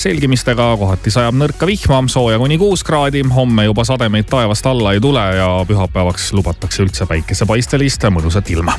selgimistega, kohati sajab nõrka vihma, sooja kuni kuus kraadi. homme juba sademeid taevast alla ei tule ja pühapäevaks lubatakse üldse päikesepaistelist mõnusat ilma.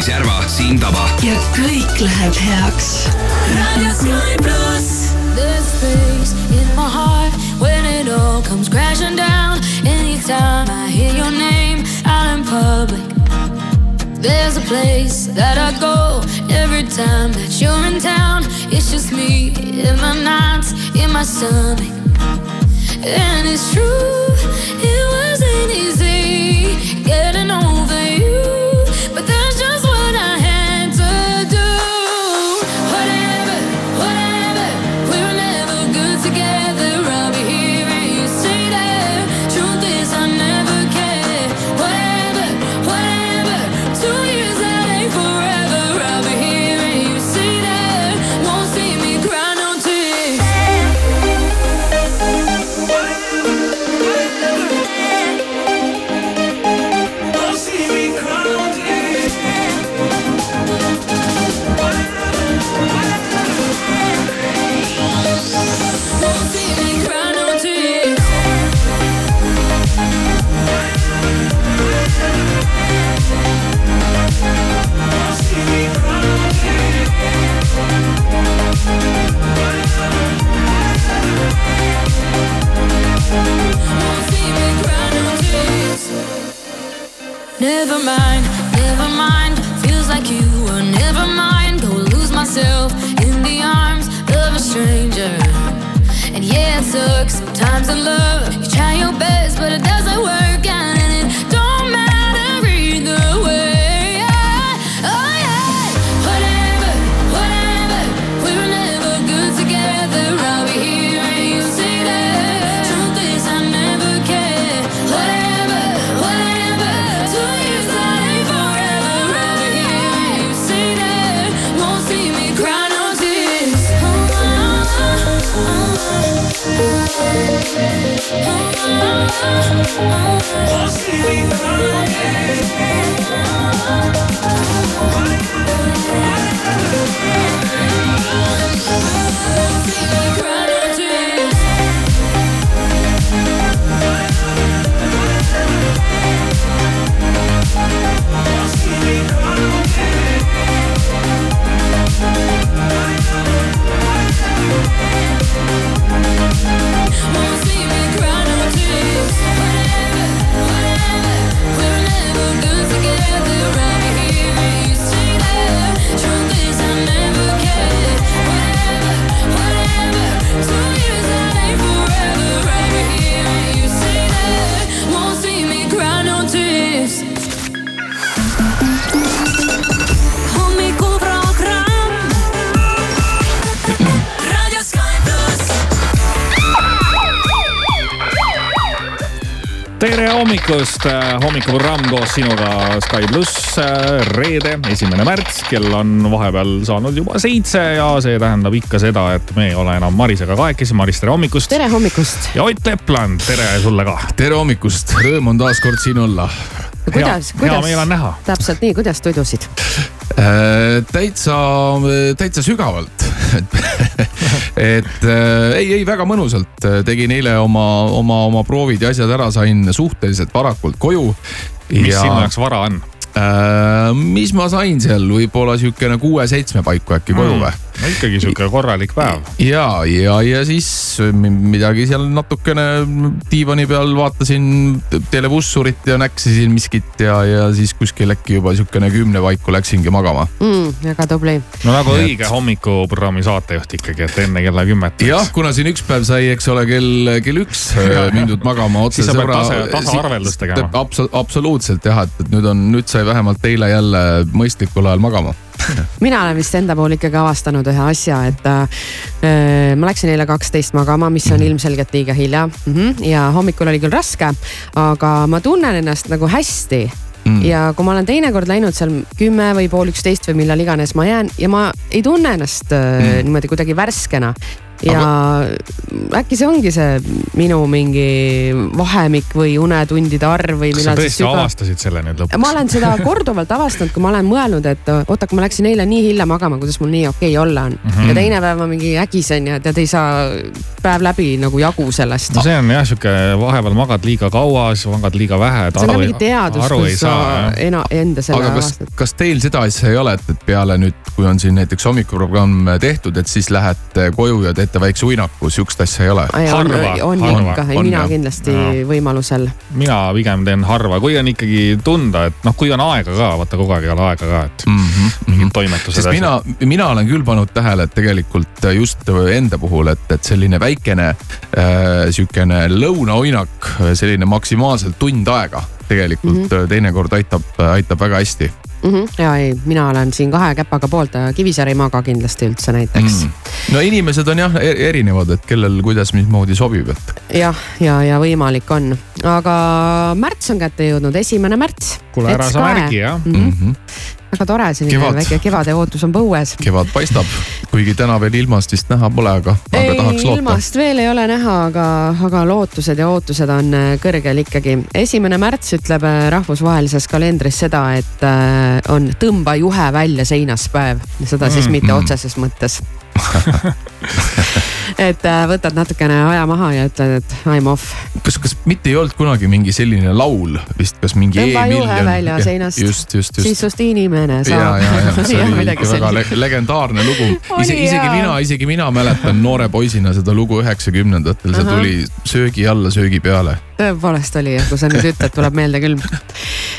Kivisaar, Maris Järva, Siim Taba. ja kõik läheb heaks. raadio Sky pluss. There's space in my heart when it all comes crashing down. Anytime I hear your name out in public. There's a place that I go every time that you're in town. It's just me in my nights, in my stomach. And it's true, it wasn't easy getting over tere hommikust, äh, hommikuprogramm koos sinuga Sky pluss, äh, reede, esimene märts, kell on vahepeal saanud juba seitse ja see tähendab ikka seda, et me ei ole enam Marisega kahekesi. Maris, tere hommikust. tere hommikust. ja Ott Lepland, tere sulle ka. tere hommikust, rõõm on taas kord siin olla. Kuidas, kuidas? täpselt nii, kuidas toidusid äh,? täitsa, täitsa sügavalt et äh, ei, ei väga mõnusalt tegin eile oma, oma, oma proovid ja asjad ära, sain suhteliselt varakult koju. mis ja... sinu jaoks vara on? äh,. mis ma sain seal, võib-olla sihukene kuue-seitsme paiku äkki koju mm. või mm.? No ikkagi sihuke korralik päev. ja, ja, ja siis midagi seal natukene diivani peal vaatasin televussurit ja näksisin miskit ja, ja siis kuskil äkki juba sihukene kümne paiku läksingi magama mm,. väga tubli. no nagu Nii õige et... hommikuprogrammi saatejuht ikkagi, et enne kella kümmet. jah, kuna siin üks päev sai, eks ole, kell, kell üks mindud magama otse sõbra. siis sa pead tasa, tasaarveldust tegema. absoluutselt jah, et nüüd on, nüüd sai vähemalt eile jälle mõistlikul ajal magama mina olen vist enda puhul ikkagi avastanud ühe asja, et äh, ma läksin eile kaksteist magama, mis on ilmselgelt liiga hilja mm. -hmm. ja hommikul oli küll raske, aga ma tunnen ennast nagu hästi mm. ja kui ma olen teinekord läinud seal kümme või pool üksteist või millal iganes ma jään ja ma ei tunne ennast mm. niimoodi kuidagi värskena ja Aga... äkki see ongi see minu mingi vahemik või unetundide arv või kas sa tõesti süga... avastasid selle nüüd lõpuks? ma olen seda korduvalt avastanud, kui ma olen mõelnud, et oota, kui ma läksin eile nii hilja magama, kuidas mul nii okei okay olla on mm. -hmm. ja teine päev ma mingi ägisen ja tead, ei saa päev läbi nagu jagu sellest. no see on jah sihuke, vahepeal magad liiga kaua, siis magad liiga vähe. see on ka mingi teadus, kus sa ena, enda selle aga kas, kas teil seda asja ei ole, et, et peale nüüd, kui on siin näiteks hommikuprogramm tehtud, et siis lähete koju ja teete väikse uinaku, sihukest asja ei ole? on, on harva, ikka, ei mina jah. kindlasti ja. võimalusel. mina pigem teen harva, kui on ikkagi tunda, et noh, kui on aega ka, vaata kogu aeg ei ole aega ka, et mm -hmm. mingid toimetused. sest mina, mina olen küll pannud tähele, et tegelikult just enda puhul, et, et selline väikene äh, sihukene lõunauinak, selline maksimaalselt tund aega tegelikult mm -hmm. teinekord aitab, aitab väga hästi mm. -hmm. ja ei, mina olen siin kahe käpaga poolt, Kivisäär ei maga kindlasti üldse näiteks mm.. no inimesed on jah e-, erinevad, et kellel kuidas, mismoodi sobib, et. jah, ja, ja, ja võimalik on, aga märts on kätte jõudnud, esimene märts. kuule, ära sa märgi jah mm. -hmm väga tore, selline kevad. väike kevade ootus on põues. kevad paistab, kuigi täna veel ilmast vist näha pole, aga, aga tahaks loota. ilmast veel ei ole näha, aga, aga lootused ja ootused on äh, kõrgel ikkagi. esimene märts ütleb äh, rahvusvahelises kalendris seda, et äh, on tõmba juhe välja seinast päev, seda siis mm, mitte mm. otseses mõttes et äh, võtad natukene aja maha ja ütled, et I m off. kas, kas mitte ei olnud kunagi mingi selline laul vist, kas mingi e juhe välja seinast. just, just, just. siis sust inimene saab. ja, ja, ja see oli väga le legendaarne lugu. ise, isegi mina, isegi mina mäletan noore poisina seda lugu üheksakümnendatel, see tuli söögi alla, söögi peale. tõepoolest oli jah, kui sa nüüd ütled, tuleb meelde küll.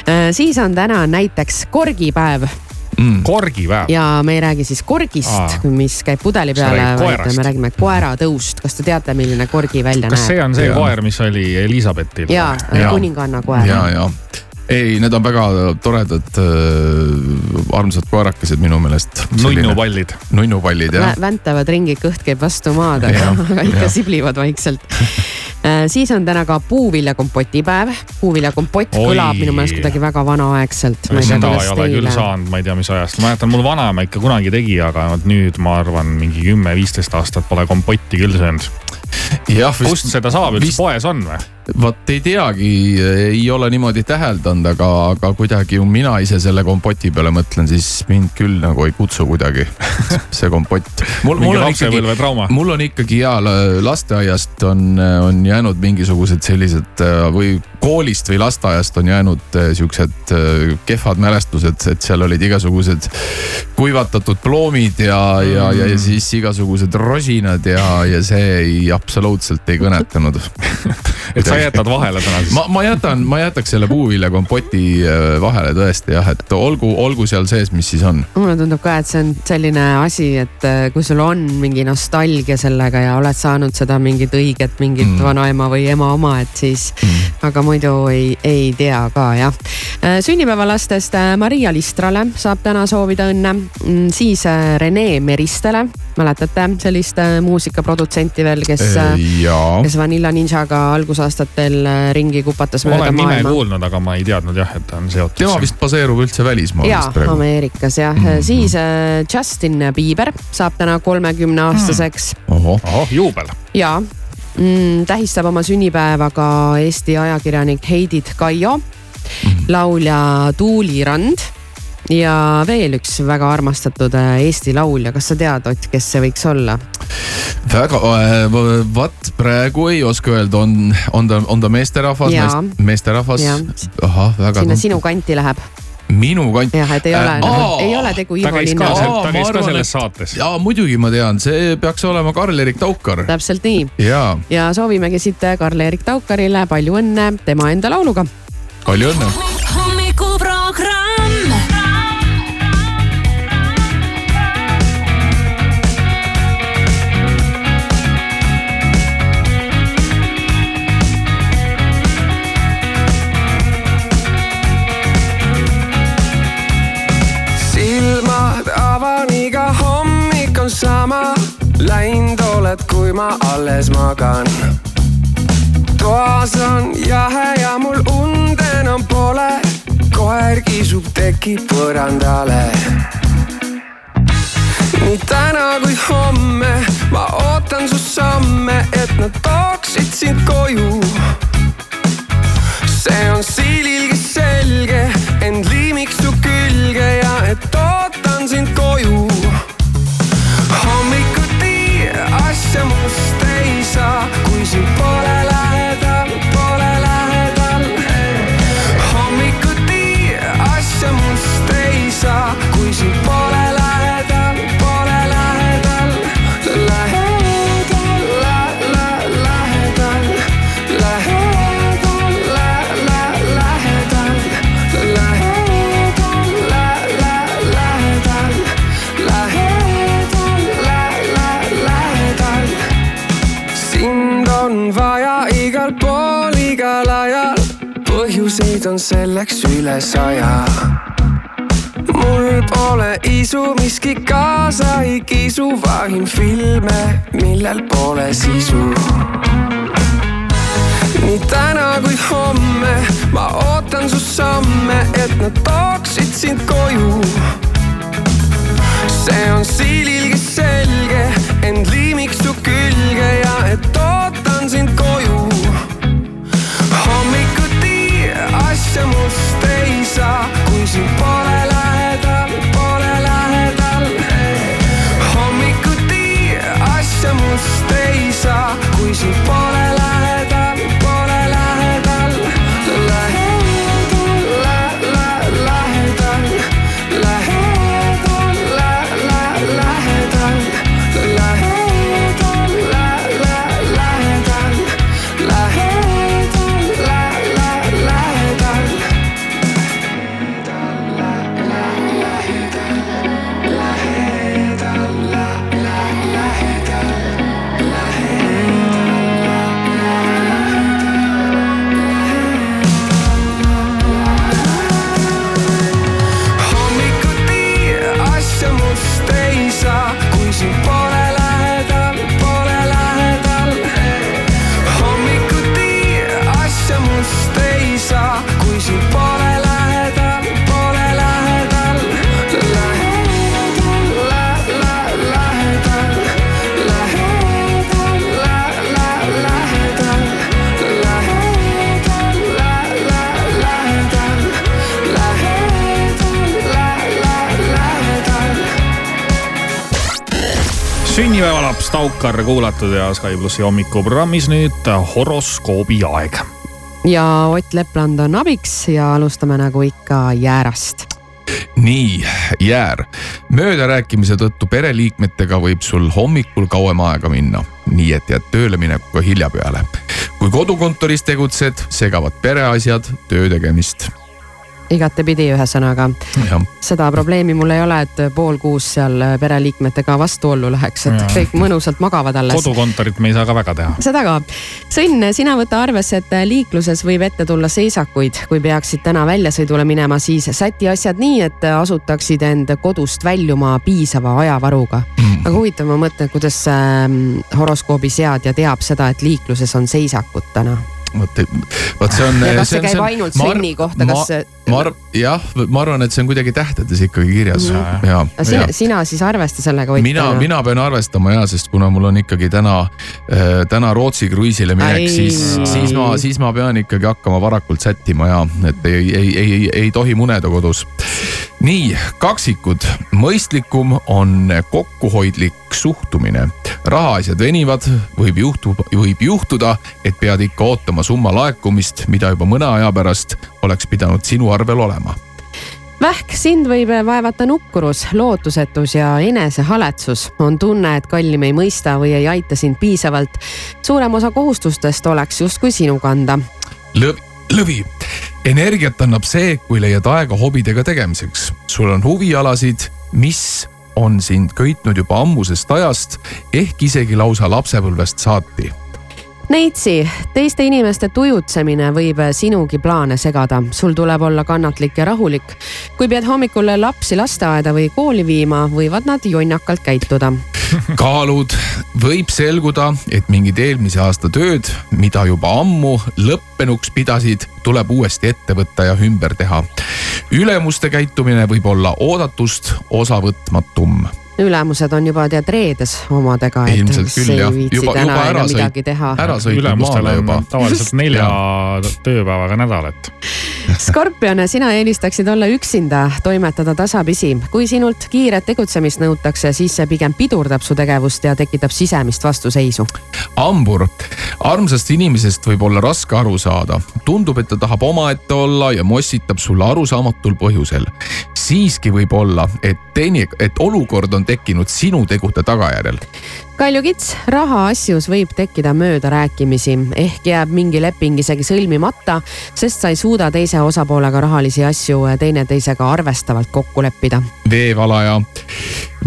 Äh, siis on täna näiteks korgipäev mm.. korgipäev. ja me ei räägi siis korgist, mis käib pudeli peale, vaid me räägime koeratõust. kas te teate, milline korgi välja kas näeb? kas see on see ja. koer, mis oli Elizabetil? ja, ja., kuninganna koer. ja, ja ei, need on väga toredad äh,, armsad koerakesed minu meelest. nunnupallid. nunnupallid jah. väntavad ringi, kõht käib vastu maad, aga, ikka siblivad vaikselt siis on täna ka puuviljakompoti päev. puuviljakompott kõlab minu meelest kuidagi väga vanaaegselt. seda ei ole küll saanud, ma ei tea, mis ajast, ma mäletan, mul vanaema ikka kunagi tegi, aga nüüd ma arvan, mingi kümme-viisteist aastat pole kompotti küll söönud. kust seda saab üldse, poes on või? Vot ei teagi, ei ole niimoodi täheldanud, aga, aga kuidagi mina ise selle kompoti peale mõtlen, siis mind küll nagu ei kutsu kuidagi see kompott. mul, mul on ikkagi, mul on ikkagi ja lasteaiast on, on jäänud mingisugused sellised või koolist või lasteaiast on jäänud siuksed kehvad mälestused, et seal olid igasugused kuivatatud ploomid ja mm., ja, ja, ja siis igasugused rosinad ja, ja see ei, absoluutselt ei kõnetanud et sa jätad vahele täna siis? ma, ma jätan, ma jätaks selle puuviljakompoti äh, vahele tõesti jah, et olgu, olgu seal sees, mis siis on. mulle tundub ka, et see on selline asi, et äh, kui sul on mingi nostalgia sellega ja oled saanud seda mingit õiget, mingit mm. vanaema või ema oma, et siis mm., aga muidu ei, ei tea ka jah. Äh, sünnipäevalastest Maria Listrale saab täna soovida õnne, mm, siis Rene Meristele, mäletate sellist muusikaprodutsenti veel, kes, kes Vanilla Ninjaga algusaastat aastatel äh, ringi kupatas mööda olen maailma. olen nime kuulnud, aga ma ei teadnud jah, et ta on seotud. tema vist baseerub üldse välismaal ja, vist praegu. Ameerikas jah mm, -hmm. siis äh, Justin Bieber saab täna kolmekümne aastaseks mm.. ohoh oh,, juubel. ja mm, tähistab oma sünnipäeva ka Eesti ajakirjanik Heidit Kaio mm, -hmm. laulja Tuuli Rand ja veel üks väga armastatud äh, Eesti laulja, kas sa tead, Ott, kes see võiks olla? väga, äh, vot praegu ei oska öelda, on, on ta, on ta meesterahvas, meesterahvas? ahah, väga. sinna sinu kanti läheb minu kant. jah, et ei ole äh,, ei ole tegu Ivo Linnaga. ta käis ka selles saates. jaa, muidugi ma tean, see peaks olema Karl-Erik Taukar. täpselt nii. ja, ja soovimegi siit Karl-Erik Taukarile palju õnne tema enda lauluga. palju õnne. oled, kui ma alles magan. toas on jahe ja mul und enam pole, koer kisub teki põrandale. nii täna kui homme ma ootan su samme, et nad tooksid sind koju see on siililgi selge, end liimiks su külge ja et ootan sind koju. Asja must ei saa, kui sind pole lähedal, pole lähedal. hommikuti asja must ei saa, on selleks üle saja mul pole isu, miski kaasa ei kisu, vahin filme, millel pole sisu. nii täna kui homme ma ootan su samme, et nad tooksid sind koju. see on siililgi selge, end liimiks su külge ja sünnipäevalaps Taukar kuulatud ja Sky plussi hommikuprogrammis nüüd horoskoobi aeg. ja Ott Lepland on abiks ja alustame nagu ikka jäärast. nii, Jäär, möödarääkimise tõttu pereliikmetega võib sul hommikul kauem aega minna, nii et jääd tööle minekuga hilja peale. kui kodukontoris tegutsed, segavad pereasjad töö tegemist. igatepidi, ühesõnaga seda probleemi mul ei ole, et pool kuus seal pereliikmetega vastuollu läheks, et Jaa. kõik mõnusalt magavad alles. kodukontorit me ei saa ka väga teha. seda ka. Sõnn, sina võta arvesse, et liikluses võib ette tulla seisakuid, kui peaksid täna väljasõidule minema, siis säti asjad nii, et asutaksid end kodust väljuma piisava ajavaruga. aga huvitav, ma mõtlen, kuidas ähm, horoskoobi seadja teab seda, et liikluses on seisakud täna. vot, vot see on. ja kas see käib ainult sõnni kohta, kas see ma arv-, jah, ma arvan, et see on kuidagi tähtedes ikkagi kirjas Mhm. ja, ja, Aga sina, sina siis arvesta sellega, Ott. mina, mina pean arvestama ja, sest kuna mul on ikkagi täna, täna Rootsi kruiisile minek, siis, siis ma, siis ma pean ikkagi hakkama varakult sättima ja et ei, ei, ei, ei tohi muneda kodus. nii, kaksikud, mõistlikum on kokkuhoidlik suhtumine. rahaasjad venivad, võib juhtu, võib juhtuda, et pead ikka ootama summa laekumist, mida juba mõne aja pärast oleks pidanud sinu arvel olema vähk, sind võib vaevata nukkurus, lootusetus ja enesehaletsus. on tunne, et kallim ei mõista või ei aita sind piisavalt. suurem osa kohustustest oleks justkui sinu kanda. lõvi, lõvi, energiat annab see, kui leiad aega hobidega tegemiseks. sul on huvialasid, mis on sind köitnud juba ammusest ajast ehk isegi lausa lapsepõlvest saati. Neitsi, teiste inimeste tujutsemine võib sinugi plaane segada, sul tuleb olla kannatlik ja rahulik. kui pead hommikul lapsi lasteaeda või kooli viima, võivad nad jonnakalt käituda. kaalud, võib selguda, et mingid eelmise aasta tööd, mida juba ammu lõppenuks pidasid, tuleb uuesti ette võtta ja ümber teha. ülemuste käitumine võib olla oodatust osavõtmatum ülemused on juba tead reedes omadega, et Ilmselt küll, jah. Juba- juba ära sõit- midagi teha. ära on juba. tavaliselt nelja tööpäevaga nädal, et Skorpion, sina eelistaksid olla üksinda, toimetada tasapisi. kui sinult kiiret tegutsemist nõutakse, siis see pigem pidurdab su tegevust ja tekitab sisemist vastuseisu. hambur, armsast inimesest võib olla raske aru saada. tundub, et ta tahab omaette olla ja mossitab sulle arusaamatul põhjusel. siiski võib olla, et teine, et olukord on tekkinud sinu tegude tagajärjel. Kalju Kits, rahaasjus võib tekkida möödarääkimisi, ehk jääb mingi leping isegi sõlmimata, sest sa ei suuda teise osapoolega rahalisi asju teineteisega arvestavalt kokku leppida. veevalaja.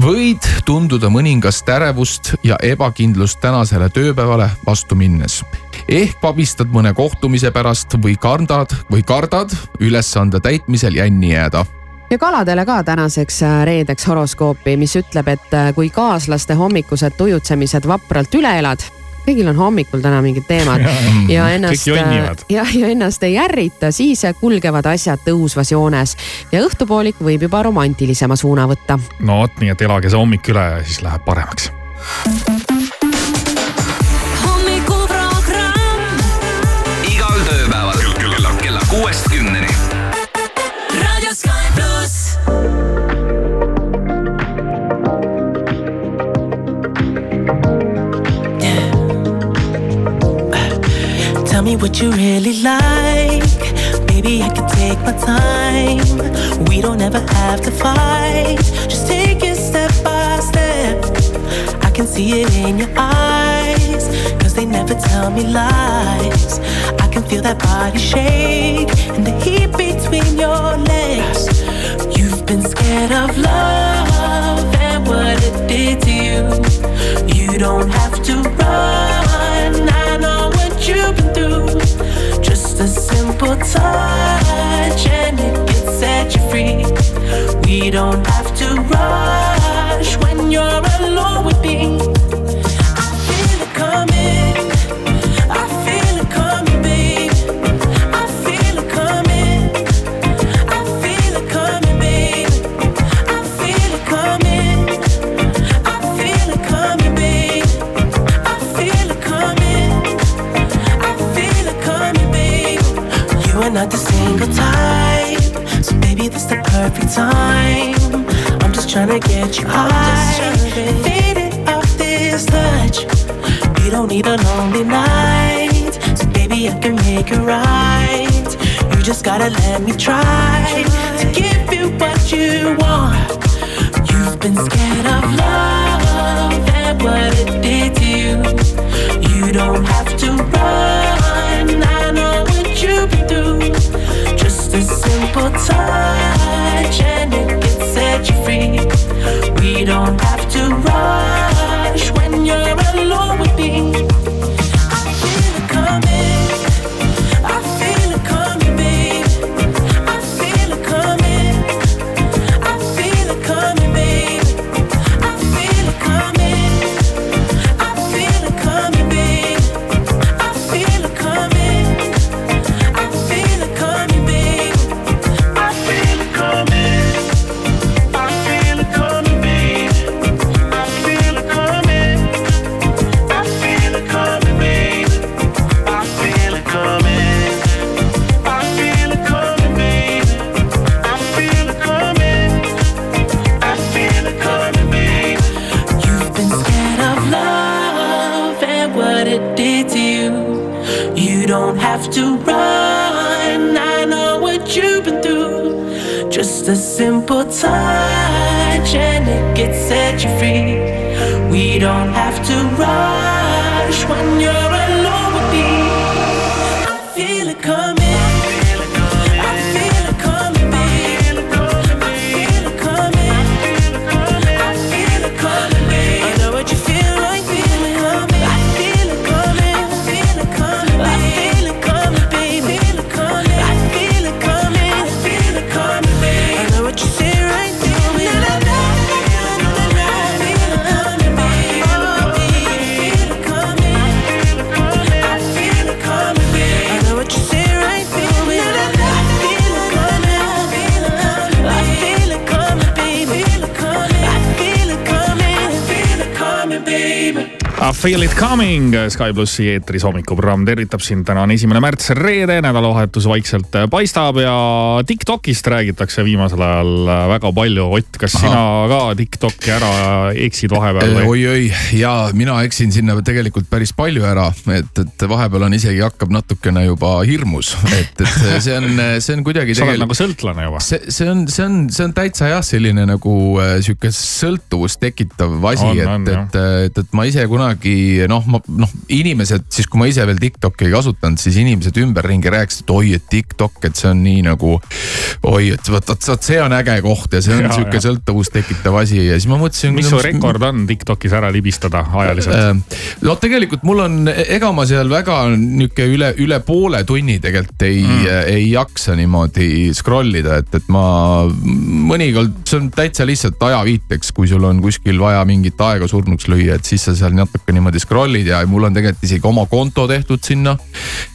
võid tunduda mõningast ärevust ja ebakindlust tänasele tööpäevale vastu minnes. ehk pabistad mõne kohtumise pärast või kardad või kardad ülesande täitmisel jänni jääda ja kaladele ka tänaseks äh, reedeks horoskoopi, mis ütleb, et äh, kui kaaslaste hommikused tujutsemised vapralt üle elad, kõigil on hommikul täna mingid teemad ja ennast, kõik jonnivad. ja, ja ennast ei ärrita, siis kulgevad asjad tõusvas joones ja õhtupoolik võib juba romantiliseema suuna võtta. no vot, nii et elage see hommik üle ja siis läheb paremaks. What you really like. Baby, I can take my time. We don't ever have to fight. Just take it step by step. I can see it in your eyes. Cause they never tell me lies. I can feel that body shake and the heat between your legs. You've been scared of love and what it did to you. You don't have to run. I know what through. Just a simple touch and it can set you free. We don't have to rush when you're alone with me. Type, so baby, this the perfect time. I'm just trying to get you high, faded off this touch. We don't need a lonely night, so baby, I can make it right. You just gotta let me try to give you what you want. You've been scared of love and what it did to you. You don't have to run. I know what you've been through. Simple touch and it you free. We don't have to rush when you're alone with me. Coming, Sky plussi eetris hommikuprogramm tervitab sind, täna on esimene märts, reede, nädalavahetus vaikselt paistab ja Tiktokist räägitakse viimasel ajal väga palju. Ott, kas Aha. sina ka Tiktoki ära eksid vahepeal või? oi-oi ja mina eksin sinna tegelikult päris palju ära, et, et vahepeal on isegi hakkab natukene juba hirmus, et, et see on, see on kuidagi. sa oled nagu sõltlane juba. see, see on, see on, see on täitsa jah, selline nagu äh, sihuke sõltuvust tekitav asi, et, et, et, et ma ise kunagi noh, ma noh, inimesed siis, kui ma ise veel Tiktoki ei kasutanud, siis inimesed ümberringi rääkisid, et oi, et Tiktok, et see on nii nagu. oi, et vot, vot, vot see on äge koht ja see on sihuke sõltuvust tekitav asi ja siis ma mõtlesin. mis su rekord on Tiktokis ära libistada ajaliselt? Äh, no tegelikult mul on, ega ma seal väga nihuke üle, üle poole tunni tegelikult ei mm., ei jaksa niimoodi scroll ida, et, et ma mõnikord, see on täitsa lihtsalt ajaviiteks, kui sul on kuskil vaja mingit aega surnuks lüüa, et siis sa seal natuke niimoodi scroll'id ja mul on tegelikult isegi oma konto tehtud sinna.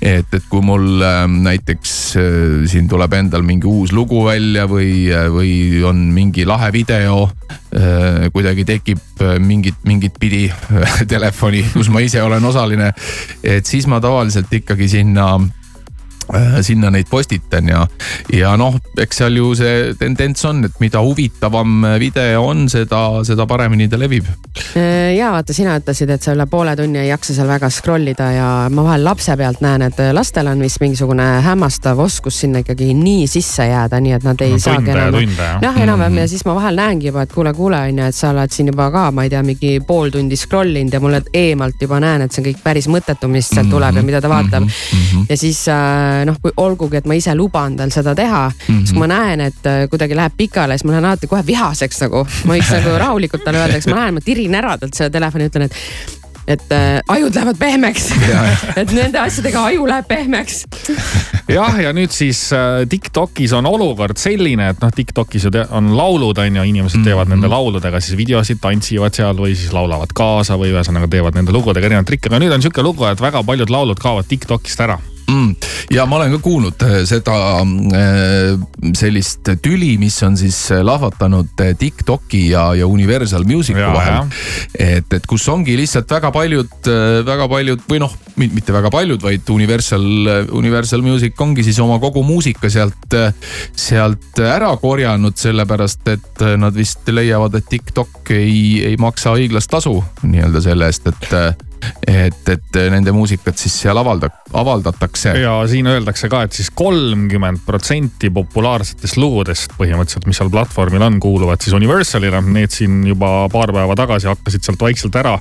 et, et kui mul äh, näiteks äh, siin tuleb endal mingi uus lugu välja või, või on mingi lahe video äh,. kuidagi tekib äh, mingit, mingit pidi äh, telefoni, kus ma ise olen osaline. et siis ma tavaliselt ikkagi sinna Äh, sinna neid postitan ja, ja noh, eks seal ju see tendents on, et mida huvitavam video on, seda, seda paremini ta levib. Äh, ja vaata, sina ütlesid, et sa üle poole tunni ei jaksa seal väga scroll ida ja ma vahel lapse pealt näen, et lastel on vist mingisugune hämmastav oskus sinna ikkagi nii sisse jääda, nii et nad ei no, saagi enam. jah, enam-vähem mm -hmm. ja siis ma vahel näengi juba, et kuule, kuule on ju, et sa oled siin juba ka, ma ei tea, mingi pool tundi scroll inud ja mulle eemalt juba näen, et see on kõik päris mõttetu, mis sealt mm -hmm. tuleb ja mida ta vaatab mm. -hmm. ja siis äh, noh, kui olgugi, et ma ise luban tal seda teha mm, -hmm. siis kui ma näen, et äh, kuidagi läheb pikale, siis ma lähen alati kohe vihaseks nagu. ma võiks nagu rahulikult talle öelda, eks ma lähen, ma tirin ära talt selle telefoni, ütlen, et et äh, ajud lähevad pehmeks et nende asjadega aju läheb pehmeks jah, ja nüüd siis äh, Tiktokis on olukord selline, et noh, Tiktokis ju on laulud on ju, inimesed teevad mm -hmm. nende lauludega siis videosid, tantsivad seal või siis laulavad kaasa või ühesõnaga teevad nende lugudega erinevaid trikke, aga nüüd on sihuke lugu, et väga paljud laulud kaovad Tiktokist ära mm,. ja ma olen ka kuulnud äh, seda äh, sellist tüli, mis on siis äh, lahvatanud Tiktoki ja, ja Universal Musicu ja, vahel. et, et kus ongi lihtsalt väga paljud, väga paljud või noh, mitte väga paljud, vaid Universal, Universal Music ongi siis oma kogu muusika sealt, sealt ära korjanud, sellepärast et nad vist leiavad, et TikTok ei, ei maksa õiglast tasu nii-öelda selle eest, et et, et nende muusikat siis seal avalda, avaldatakse. ja siin öeldakse ka, et siis kolmkümmend protsenti populaarsetest lugudest põhimõtteliselt, mis seal platvormil on, kuuluvad siis Universalile. Need siin juba paar päeva tagasi hakkasid sealt vaikselt ära,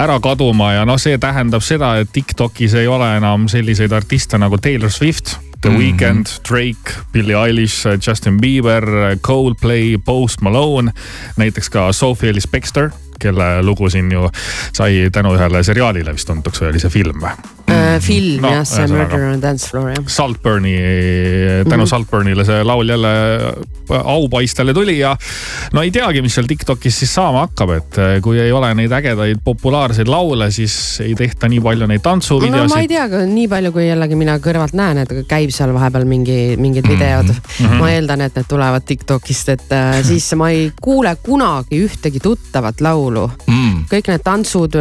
ära kaduma ja noh, see tähendab seda, et Tiktokis ei ole enam selliseid artiste nagu Taylor Swift The mm -hmm. Weeknd, Drake, Billie Eilish, Justin Bieber, Coldplay, Post Malone, näiteks ka Sophie Ellis Bextor kelle lugu siin ju sai tänu ühele seriaalile vist tuntuks või oli see film või? äh, film no, jah, see Murder on Dance Floor jah. Saltburni, tänu mm -hmm. Saltburnile see laul jälle aupaistele tuli ja no ei teagi, mis seal Tiktokis siis saama hakkab, et äh, kui ei ole neid ägedaid populaarseid laule, siis ei tehta nii palju neid tantsuvideosid. no ma ei tea, nii palju, kui jällegi mina kõrvalt näen, et käib seal vahepeal mingi, mingid videod mm. -hmm. ma eeldan, et need tulevad Tiktokist, et äh, siis ma ei kuule kunagi ühtegi tuttavat laulu mm.. kõik need tantsud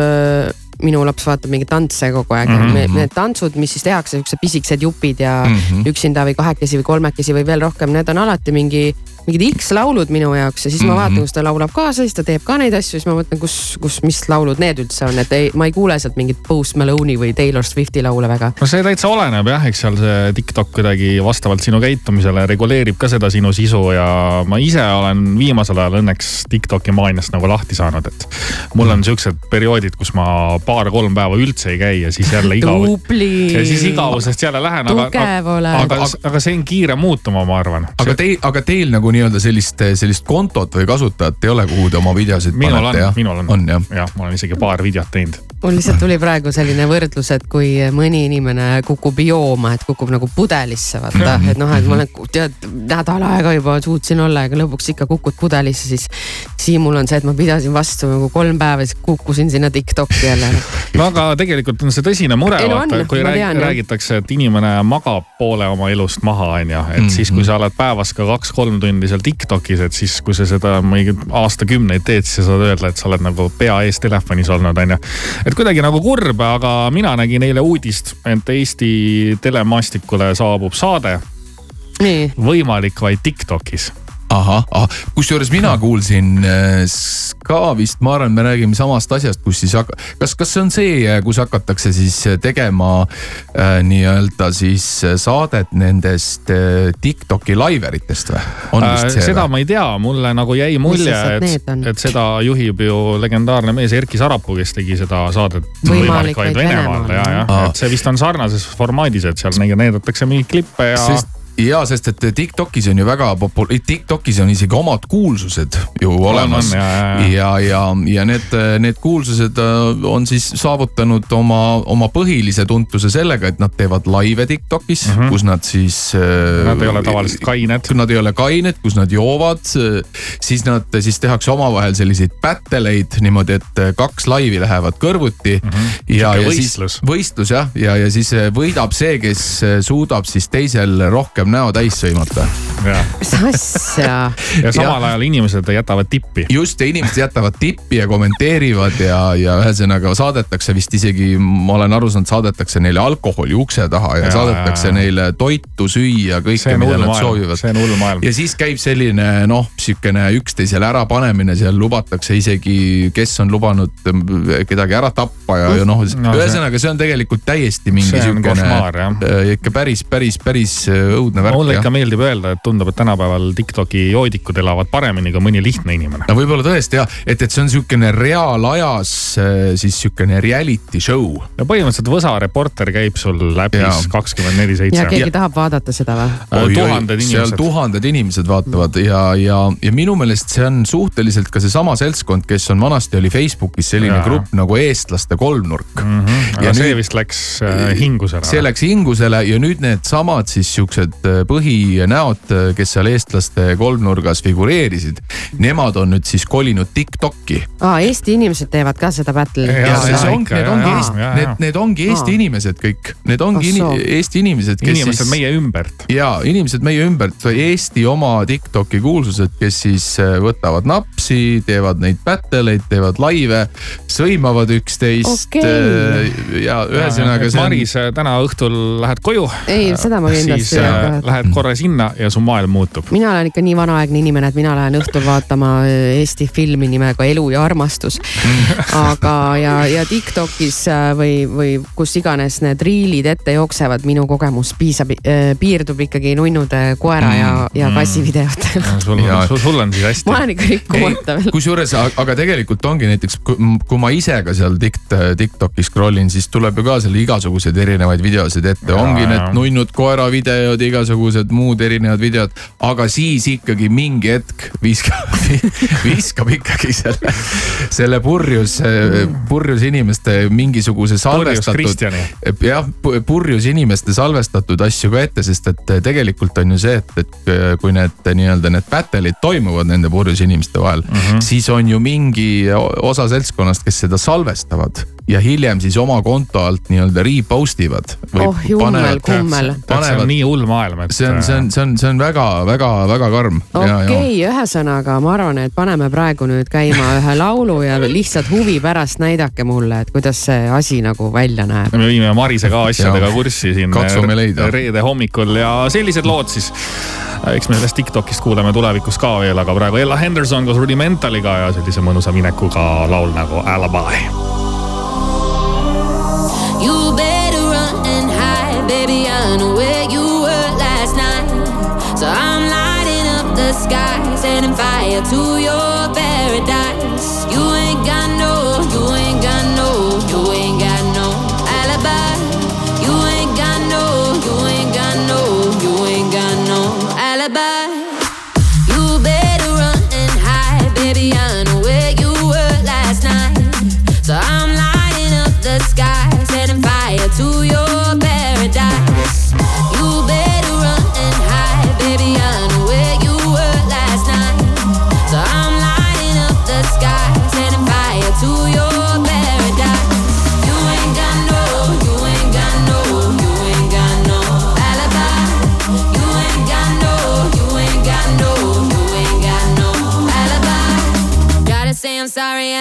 minu laps vaatab mingeid tantse kogu aeg mm. -hmm. Need tantsud, mis siis tehakse, siuksed pisikesed jupid ja mm -hmm. üksinda või kahekesi või kolmekesi või veel rohkem, need on alati mingi mingid X-laulud minu jaoks ja siis ma vaatan, mhm. kus ta laulab kaasa, siis ta teeb ka neid asju, siis ma mõtlen, kus, kus, mis laulud need üldse on, et ei, ma ei kuule sealt mingit Post Malone'i või Taylor Swifti laule väga. no see täitsa oleneb jah, eks seal see TikTok kuidagi vastavalt sinu käitumisele reguleerib ka seda sinu sisu ja ma ise olen viimasel ajal õnneks TikToki maaniast nagu lahti saanud, et mul on siuksed perioodid, kus ma paar-kolm päeva üldse ei käi ja siis jälle igav... ja siis igavusest jälle lähen, aga, aga, aga, aga see on kiire muutuma, ma arvan. aga teil, aga teil nagu nii-öelda sellist, sellist kontot või kasutajat ei ole, kuhu te oma videosid minul panete, jah? minul on, on, jah ja,, ma olen isegi paar videot teinud. Mul lihtsalt tuli praegu selline võrdlus, et kui mõni inimene kukub jooma, et kukub nagu pudelisse, vaata, et noh, et ma olen, tead, nädal aega juba suutsin olla, aga lõpuks ikka kukud pudelisse, siis. Siimul on see, et ma pidasin vastu nagu kolm päeva, siis kukkusin sinna Tiktoki jälle. no aga tegelikult on see tõsine mure, vaata, kui rääg, räägitakse, et inimene magab poole oma elust maha, on ju, et mm -hmm. siis kui sa oled päevas ka kaks-kolm tundi seal Tiktokis, et siis kui sa seda mingi aastakümneid teed, siis sa saad öelda, et sa oled nagu pea ees telefonis olnud, on ju. Et kuidagi nagu kurb, aga mina nägin eile uudist, et Eesti telemaastikule saabub saade võimalik vaid Tiktokis. ahah, ahah, kusjuures mina kuulsin äh, ka vist, ma arvan, me räägime samast asjast, kus siis hak-, kas, kas see on see, kus hakatakse siis tegema äh, nii-öelda siis saadet nendest äh, Tiktoki laiveritest või? Äh, seda või? ma ei tea, mulle nagu jäi mulje, et et seda juhib ju legendaarne mees Erki Sarapuu, kes tegi seda saadet Võimalik vaid Venemaal ja, jah., et see vist on sarnases formaadis, et seal neid näidatakse mingeid klippe ja. sest ja sest, et Tiktokis on ju väga popul-, Tiktokis on isegi omad kuulsused ju olemas ja, ja, ja, ja, need, need kuulsused äh, on siis saavutanud oma, oma põhilise tuntuse sellega, et nad teevad laive Tiktokis mm, -hmm. kus nad siis. Mhm. Nad ei ole tavaliselt kained. Nad ei ole kained, kus nad joovad, siis nad, siis tehakse omavahel selliseid battle eid niimoodi, et kaks laivi lähevad kõrvuti mm. -hmm. ja, ja võistlus. siis võistlus jah, ja, ja siis võidab see, kes suudab siis teisel rohkem näo täis sõimata. ja, mis asja, ja samal ajal inimesed jätavad tippi. just ja inimesed jätavad tippi ja kommenteerivad ja, ja ühesõnaga saadetakse vist isegi, ma olen aru saanud, saadetakse neile alkoholi ukse taha ja, Ja, saadetakse ja, ja. neile toitu süüa, kõike, mida nad maailm, soovivad see on hull maailm. ja siis käib selline noh, sihukene üksteisele ärapanemine, seal lubatakse isegi, kes on lubanud mm, kedagi ära tappa ja, ja noh No see- ühesõnaga, see on tegelikult täiesti mingi sihukene ikka päris, päris, päris äh, õudne värk mulle ikka meeldib öelda, et tundub, et tänapäeval Tiktoki joodikud elavad paremini kui mõni lihtne inimene. no võib-olla tõesti jah, et, et see on sihukene reaalajas äh, siis sihukene reality show. no põhimõtteliselt Võsa reporter käib sul läbis kakskümmend neli ja seitse. keegi tahab vaadata seda või? tuhanded seal inimesed. tuhanded inimesed vaatavad ja, ja, ja minu meelest see on suhteliselt ka seesama seltskond, kes on vanasti oli Facebookis selline Jaa. grupp nagu eestlaste kolmnurk mm. -hmm. aga see vist läks äh, hingusele. see läks hingusele ja nüüd needsamad siis siuksed äh, põhinäod, kes seal eestlaste kolmnurgas figureerisid, nemad on nüüd siis kolinud Tiktoki. aa, Eesti inimesed teevad ka seda ikka, need jaa, ongi jaa, Eesti, jaa, need need ongi Eesti inimesed kõik, need ongi Ahsoo. Eesti inimesed, kes inimesed siis meie ümbert. ja inimesed meie ümbert, Eesti oma Tiktoki kuulsused, kes siis äh, võtavad napsi, teevad neid battle eid, teevad laive, sõimavad üksteist äh, ja ühesõnaga Maris, täna õhtul lähed koju. Ei, seda ma kindlasti ei äh, hakka. Lähed korra sinna ja su maailm muutub. mina olen ikka nii vanaaegne inimene, et mina lähen õhtul vaatama äh, Eesti filmi nimega Elu ja armastus. aga, ja, ja Tiktokis äh, või, või kus iganes need riilid ette jooksevad, minu kogemus piisab, piirdub ikkagi nunnude koera ja, ja kassi videotega. sul Jaa., sul on siis hästi ma. olen ikka rikkumata veel. kusjuures, aga tegelikult ongi näiteks, kui ma ise ka seal Tikt-, Tiktoki scroll in, siis tuleb ju ka seal igasuguseid erinevaid videosid ette, ongi need nunnud koera videod, igasugused muud erinevad videod. aga siis ikkagi mingi hetk viskab, viskab ikkagi selle, selle purjus, purjus inimeste mingisuguse salvestatud jah, purjus inimeste salvestatud asju ka ette, sest et tegelikult on ju see, et, et kui need nii-öelda need battle'id toimuvad nende purjus inimeste vahel mm, -hmm. siis on ju mingi osa seltskonnast, kes seda salvestavad ja hiljem siis oma konto alt nii-öelda repost ivad. oh jummel, kummel. see on nii hull maailm, et. see on, see on, see on, see on väga-väga-väga karm. okei, ühesõnaga ma arvan, et paneme praegu nüüd käima ühe laulu ja lihtsalt huvi pärast näidake mulle, et kuidas see asi nagu välja näeb. me viime Marise ka asjadega kurssi siin. Katsume leida. reede hommikul ja sellised lood siis. eks me sellest Tiktokist kuuleme tulevikus ka veel, aga praegu Ella Henderson koos Rudimentaliga ja sellise mõnusa minekuga laul nagu Alibi. The setting fire to your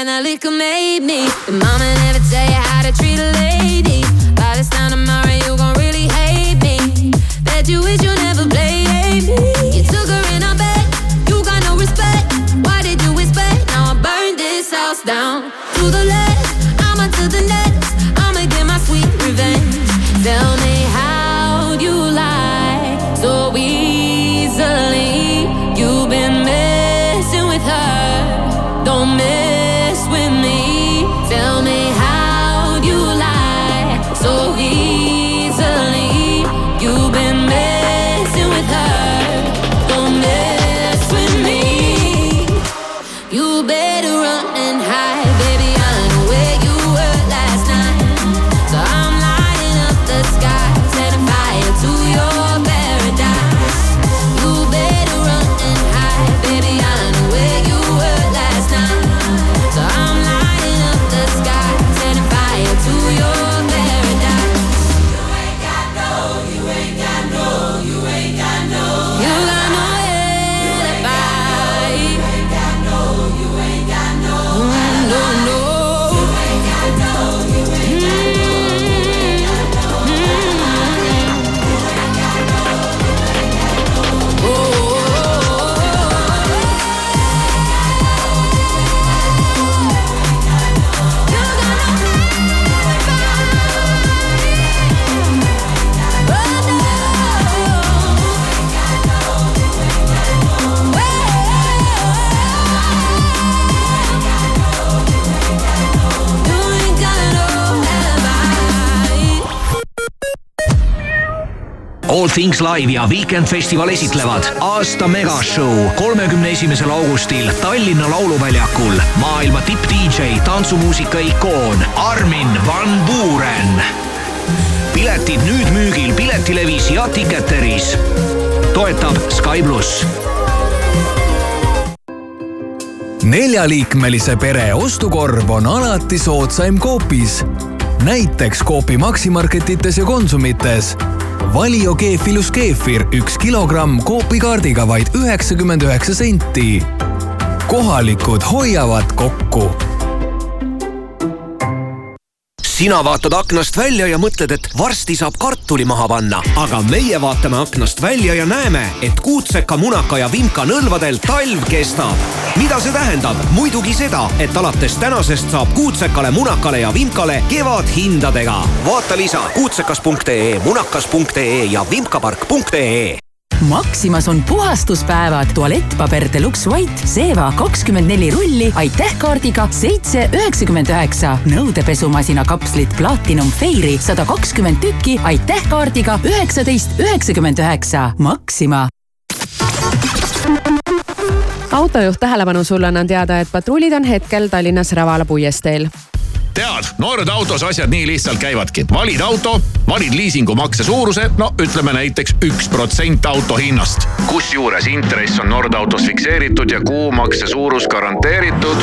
and that liquor made me. The mama never tell you how to treat a lady. All Things Live ja Weekend Festival esitlevad aasta megashow kolmekümne esimesel augustil Tallinna Lauluväljakul maailma tipp-DJ, tantsumuusika ikoon Armin van Buuren. piletid nüüd müügil Piletilevis ja Ticketeris. toetab Sky pluss neljaliikmelise pere ostukorv on alati soodsaim Coopis. näiteks Coopi Maximarketites ja Konsumites. Valio keefilus keefir üks kilogramm Coopi kaardiga vaid üheksakümmend üheksa senti. kohalikud hoiavad kokku sina vaatad aknast välja ja mõtled, et varsti saab kartuli maha panna, aga meie vaatame aknast välja ja näeme, et kuutseka, munaka ja vimka nõlvadel talv kestab. mida see tähendab? muidugi seda, et alates tänasest saab kuutsekale, munakale ja vimkale kevadhindadega. vaata lisa kuutsekas.ee, munakas.ee ja vimkapark.ee Maximas on puhastuspäevad, tualettpaber Deluxe White, Seva kakskümmend neli rulli, aitäh kaardiga seitse üheksakümmend üheksa. nõudepesumasina kapslid Platinum Fairy sada kakskümmend tükki, aitäh kaardiga üheksateist üheksakümmend üheksa. Maxima autojuht tähelepanu, sulle annan teada, et patrullid on hetkel Tallinnas Rävala puiesteel tead, Nord autos asjad nii lihtsalt käivadki. valid auto, valid liisingumakse suuruse, no ütleme näiteks üks protsent auto hinnast. kusjuures intress on Nord autos fikseeritud ja kuumakse suurus garanteeritud.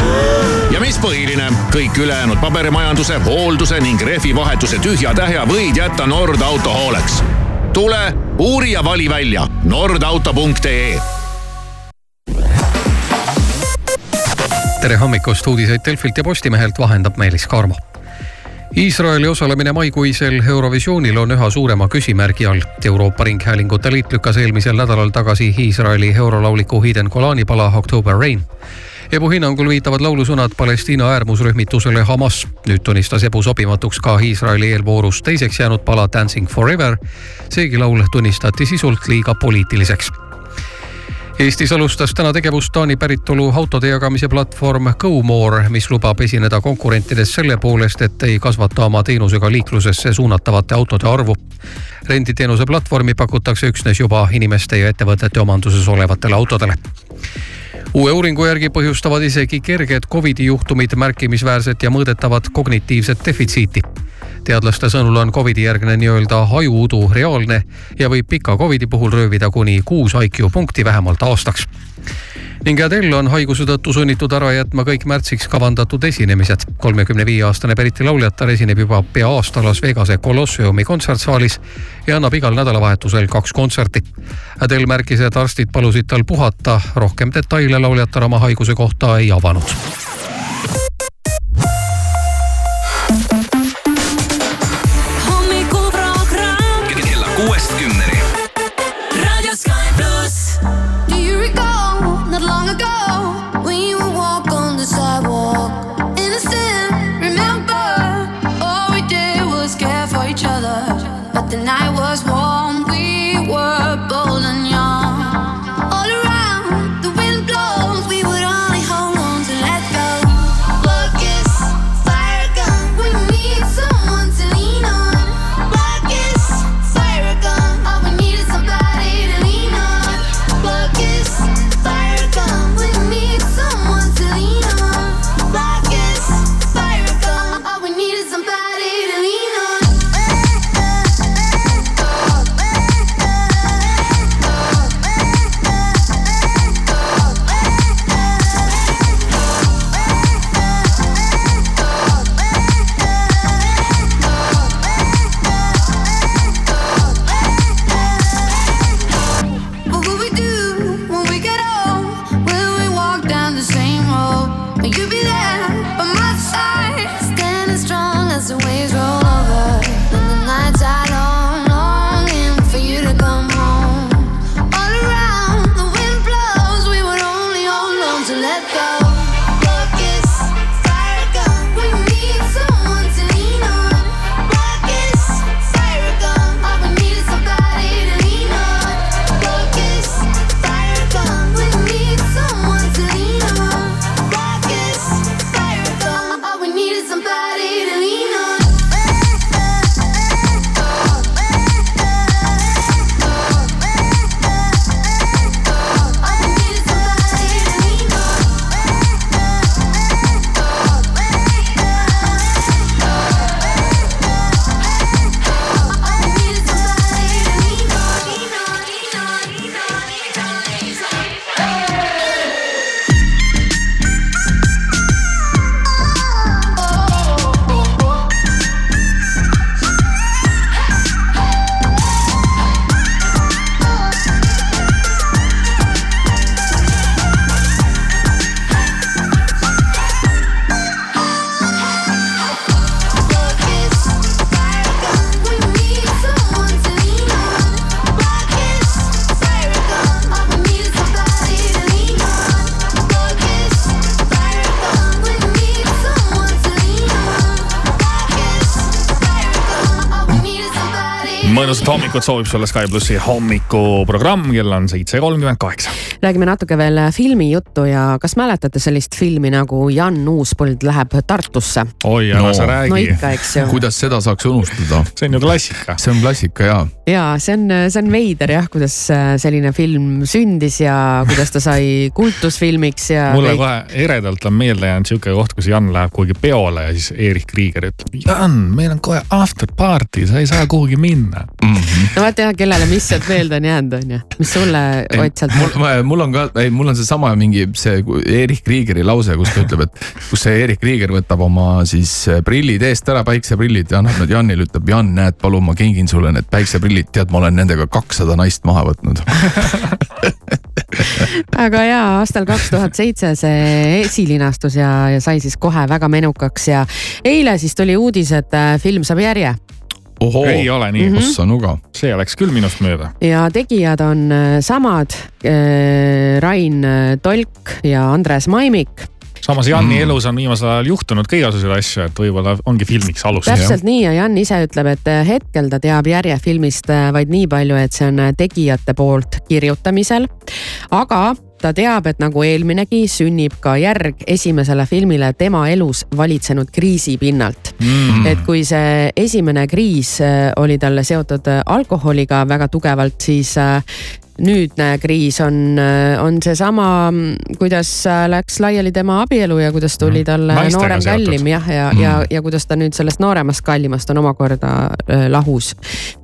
ja mis põhiline, kõik ülejäänud paberimajanduse, hoolduse ning rehvivahetuse tühja-tähja võid jätta Nord auto hooleks. tule, uuri ja vali välja nordauto.ee tere hommikust, uudiseid Delfilt ja Postimehelt vahendab Meelis Karmo. Iisraeli osalemine maikuisel Eurovisioonil on üha suurema küsimärgi all. Euroopa Ringhäälingute Liit lükkas eelmisel nädalal tagasi Iisraeli eurolauliku Hiden Golani pala October Rain. Ebu hinnangul viitavad laulusõnad Palestiina äärmusrühmitusele Hamas. nüüd tunnistas Ebu sobimatuks ka Iisraeli eelvoorus teiseks jäänud pala Dancing Forever. seegi laul tunnistati sisult liiga poliitiliseks Eestis alustas täna tegevust Taani päritolu autode jagamise platvorm GoMore, mis lubab esineda konkurentides selle poolest, et ei kasvata oma teenusega liiklusesse suunatavate autode arvu. renditeenuse platvormi pakutakse üksnes juba inimeste ja ettevõtete omanduses olevatele autodele uue uuringu järgi põhjustavad isegi kerged Covidi juhtumid märkimisväärset ja mõõdetavat kognitiivset defitsiiti. Teadlaste sõnul on Covidi järgne nii-öelda ajuudu reaalne ja võib pika Covidi puhul röövida kuni kuus IQ punkti vähemalt aastaks ning Adele on haiguse tõttu sunnitud ära jätma kõik märtsiks kavandatud esinemised. kolmekümne viie aastane Briti lauljatar esineb juba pea aasta Las Vegase Colosseumi kontsertsaalis ja annab igal nädalavahetusel kaks kontserti. Adele märkis, et arstid palusid tal puhata, rohkem detaile lauljatar oma haiguse kohta ei avanud Bueno, mõnusat hommikut soovib sulle Sky plussi hommikuprogramm, kell on seitse kolmkümmend kaheksa. räägime natuke veel filmijuttu ja kas mäletate sellist filmi nagu Jan Uuspõld läheb Tartusse? oi, ära sa räägi. no ikka, eks ju. kuidas seda saaks unustada? see on ju klassika. see on klassika ja. ja see on, see on veider jah, kuidas äh, selline film sündis ja kuidas ta sai kultusfilmiks ja. mulle kohe eredalt on meelde jäänud sihuke koht, kus Jan läheb kuhugi peole ja siis Erich Krieger ütleb. Jan, meil on kohe after party, sa ei saa kuhugi minna mm. -hmm. no vaata jah, kellele mis sealt meelde on jäänud, on ju, mis sulle Ott sealt. mul, mul on ka, ei, mul on seesama mingi see Erich Kriegeri lause, kus ta ütleb, et kus see Erich Krieger võtab oma siis prillid eest ära, päikseprillid ja annab need Janile, ütleb Jan, näed, palun, ma kingin sulle need päikseprillid, tead, ma olen nendega kakssada naist maha võtnud aga jaa, aastal kaks tuhat seitse see esilinastus ja, ja sai siis kohe väga menukaks ja eile siis tuli uudis, et äh, film saab järje ei ole nii Mhm. ossa nuga. see läks küll minust mööda. ja tegijad on äh, samad äh, Rain Tolk ja Andres Maimik. samas Janni mm. elus on viimasel ajal juhtunud ka igasuguseid asju, et võib-olla ongi filmiks alus. täpselt nii ja Jan ise ütleb, et äh, hetkel ta teab järje filmist äh, vaid nii palju, et see on äh, tegijate poolt kirjutamisel. aga ta teab, et nagu eelminegi, sünnib ka järg esimesele filmile tema elus valitsenud kriisi pinnalt. Mm.. et kui see esimene kriis äh, oli talle seotud alkoholiga väga tugevalt, siis äh, nüüdne kriis on, on seesama, kuidas äh, läks laiali tema abielu ja kuidas tuli talle Naistega noorem seotud. kallim jah, ja, ja, ja, ja kuidas ta nüüd sellest nooremast kallimast on omakorda äh, lahus.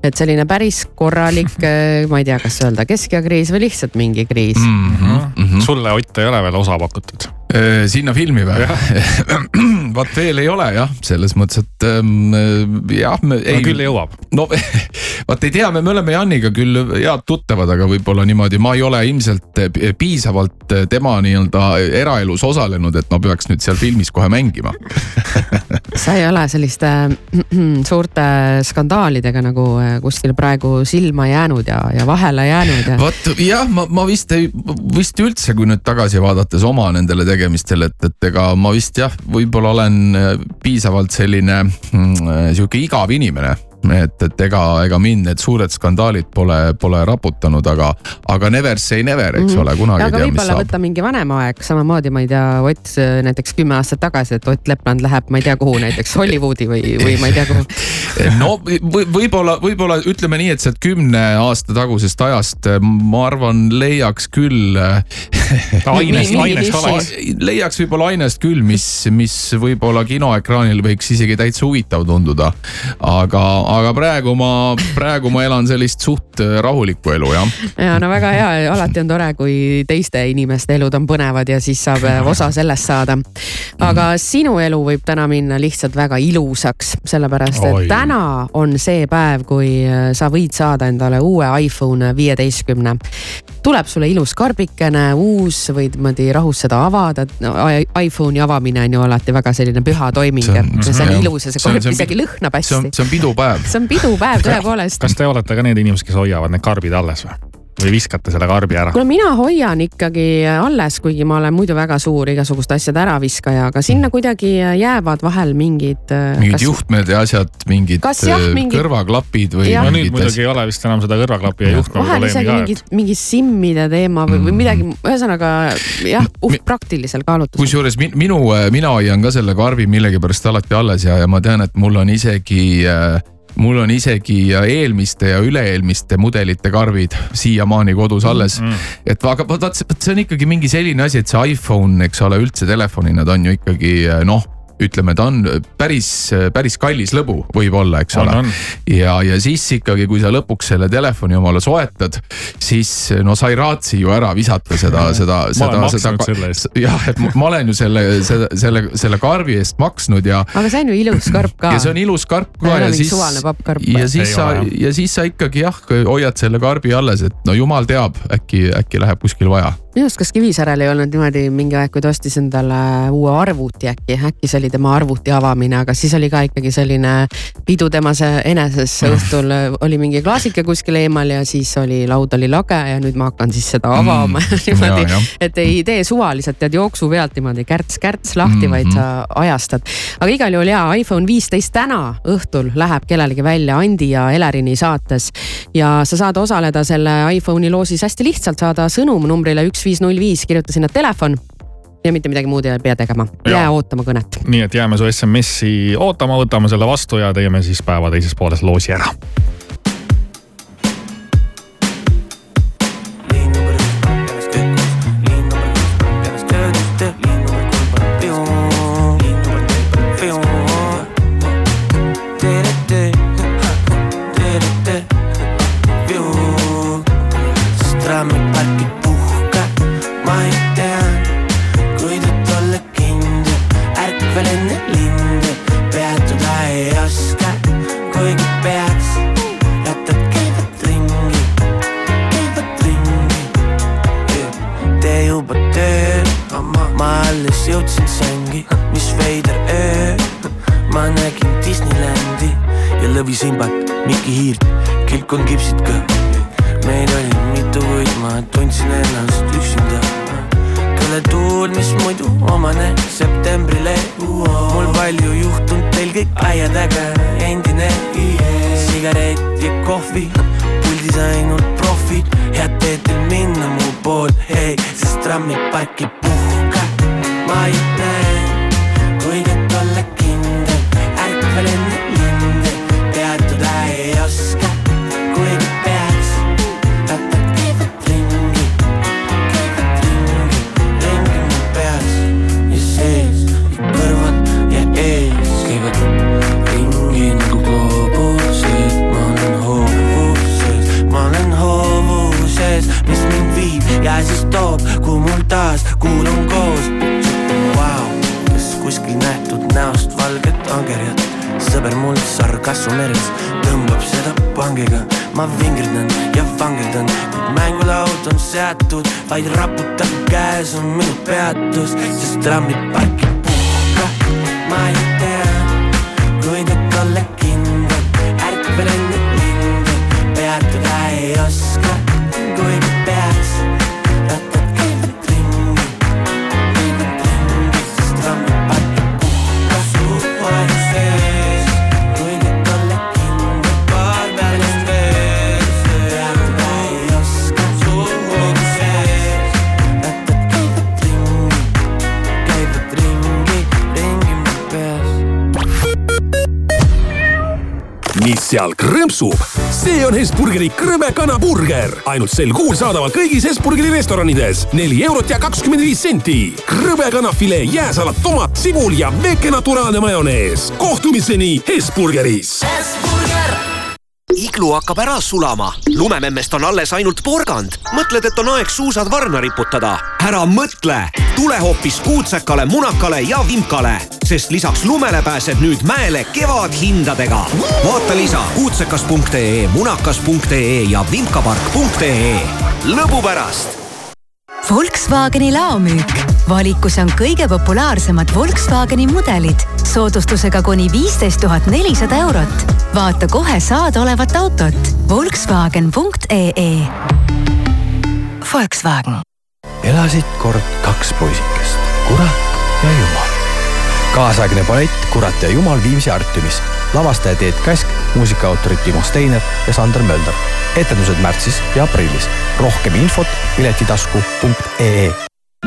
et selline päris korralik, ma ei tea, kas öelda keskeakriis või lihtsalt mingi kriis mm. -hmm. Mm -hmm. sulle, Ott, ei ole veel osa pakutud? Sinna filmi või? vaat veel ei ole jah, selles mõttes, et ähm, jah. no küll jõuab. no vaat ei tea, me, me oleme Janiga küll head tuttavad, aga võib-olla niimoodi, ma ei ole ilmselt piisavalt tema nii-öelda eraelus osalenud, et ma peaks nüüd seal filmis kohe mängima sa ei ole selliste äh, suurte skandaalidega nagu äh, kuskil praegu silma jäänud ja, ja vahele jäänud ja. vot jah, ma, ma vist ei, vist üldse, kui nüüd tagasi vaadates oma nendele tegemistele, et, et ega ma vist jah, võib-olla olen piisavalt selline mm, sihuke igav inimene et, et ega, ega mind need suured skandaalid pole, pole raputanud, aga, aga never say never, eks ole, kunagi ei aga tea, mis võib-olla saab. võtta mingi vanem aeg, samamoodi, ma ei tea, Ott näiteks kümme aastat tagasi, et Ott Lepland läheb, ma ei tea kuhu, näiteks Hollywoodi või, või ma ei tea kuhu. no või- võib-olla, võib-olla ütleme nii, et sealt kümne aasta tagusest ajast äh, ma arvan, leiaks küll. Ainest- ainest oleks. leiaks võib-olla ainest küll, mis, mis võib-olla kinoekraanil võiks isegi täitsa huvitav tunduda. aga, aga praegu ma, praegu ma elan sellist suht äh, rahulikku elu jah. ja no väga hea, alati on tore, kui teiste inimeste elud on põnevad ja siis saab äh, osa sellest saada. aga sinu elu võib täna minna lihtsalt väga ilusaks, sellepärast et Oi. täna on see päev, kui äh, sa võid saada endale uue iPhone viieteistkümne. Tuleb sulle ilus karbikene, uus, võid niimoodi rahus seda avada no,. iPhone'i avamine on ju alati väga selline püha toiming on- see on jah. ilus ja see karp see on isegi pidu- lõhnab see on hästi., see on pidupäev. see on pidupäev tõepoolest. kas te olete ka need inimesed, kes hoiavad need karbid alles või? Või viskate selle karbi ära? kuule, mina hoian ikkagi alles, kuigi ma olen muidu väga suur igasuguste asjade äraviskaja, aga sinna kuidagi jäävad vahel mingid. mingid juhtmed ja asjad, mingid Kas jah, äh, mingid- kõrvaklapid või no nüüd muidugi asjad ei ole vist enam seda kõrvaklapi ja juhtme vahel isegi ka. mingi, mingi simmide teema või, Mm. või midagi, ühesõnaga jah, uh praktilisel kaalutlusel. kusjuures min- minu, mina hoian ka selle karbi millegipärast alati alles ja, ja ma tean, et mul on isegi äh, mul on isegi eelmiste ja üle-eelmiste mudelite karbid siiamaani kodus alles mm.. et aga vot vot see on ikkagi mingi selline asi, et see iPhone, eks ole, üldse telefonina ta on ju ikkagi noh ütleme, ta on päris, päris kallis lõbu võib-olla, eks On, ole on.. ja, ja siis ikkagi, kui sa lõpuks selle telefoni omale soetad, siis no sa ei raatsi ju ära visata seda, seda, ma seda seda selle eest. jah, et ma- olen ju selle, selle, selle, selle karbi eest maksnud ja, aga see on ju ilus karp ka. ja see on ilus karp ka ja siis ja siis sa ja siis sa ikkagi jah, hoiad selle karbi alles, et no jumal teab, äkki, äkki läheb kuskil vaja. Minu arust, kas Kivisäärel ei olnud niimoodi mingi aeg, kui ta ostis endale uue arvuti äkki, äkki see oli tema arvuti avamine, aga siis oli ka ikkagi selline pidu temas eneses õhtul oli mingi klaasike kuskil eemal ja siis oli laud oli lage ja nüüd ma hakkan siis seda avama mm, niimoodi et ei tee suvaliselt tead jooksu pealt niimoodi kärts-kärts lahti mm, -hmm. vaid sa ajastad. aga igal juhul jaa, iPhone viisteist täna õhtul läheb kellelegi välja Andi ja Elerini saates ja sa saad osaleda selle iPhone'i loosis hästi lihtsalt, saada sõnum numbrile üks viis null viis, kirjuta sinna telefon ja mitte midagi muud ei pea tegema, jää ootama kõnet. nii et jääme su SMS-i ootama, võtame selle vastu ja teeme siis päeva teises pooles loosi ära. Ja vangerdan, kuid mängulaud on seatud, vaid raputab käes on minu peatus, sest trammid parki puhka, ma ei tea, kuidas olla kindel, ärkvel enne linde, peatuda ei oska, seal krõmpsub. see on Hesburgeri krõbe kanaburger, ainult sel kuul saadaval kõigis Hesburgeri restoranides. neli eurot ja kakskümmend viis senti. krõbe kanafilee, jääsalat, tomat, sibul ja väike naturaalne majonees. kohtumiseni Hesburgeris. iglu hakkab ära sulama, lumememmest on alles ainult porgand. mõtled, et on aeg suusad varna riputada? ära mõtle, tule hoopis kuutsekale, munakale ja vimkale, sest lisaks lumele pääsed nüüd mäele kevadhindadega. vaata lisa kuutsekas.ee, munakas.ee ja vimkapark.ee. lõbu pärast Volkswageni laomüük. valikus on kõige populaarsemad Volkswageni mudelid soodustusega kuni viisteist tuhat nelisada eurot. vaata kohe saadaolevat autot. Volkswagen.ee. Volkswagen. elasid kord kaks poisikest, kurat ja jumal. Kaasaegne ballett Kurat ja jumal Viimsi Artiumis. lavastaja Teet Käsk, muusikaautorid Timo Steiner ja Sander Mölder. etendused märtsis ja aprillis. rohkem infot piletitasku.ee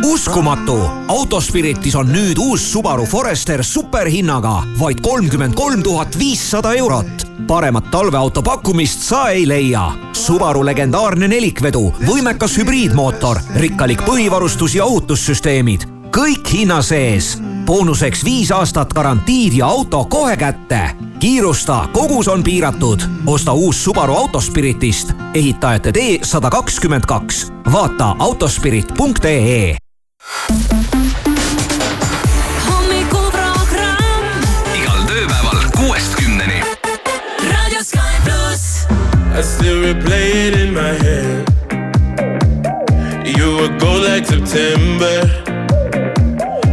uskumatu, Autospiritis on nüüd uus Subaru Forester superhinnaga vaid kolmkümmend kolm tuhat viissada eurot. paremat talveauto pakkumist sa ei leia. Subaru legendaarne nelikvedu, võimekas hübriidmootor, rikkalik põhivarustus ja ohutussüsteemid, kõik hinna sees. Boonuseks viis aastat garantiid ja auto kohe kätte. kiirusta, kogus on piiratud. osta uus Subaru Autospiritist, ehitajate tee sada kakskümmend kaks. vaata autospirit.ee. I still replay it in my head. You were gold like September,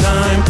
time.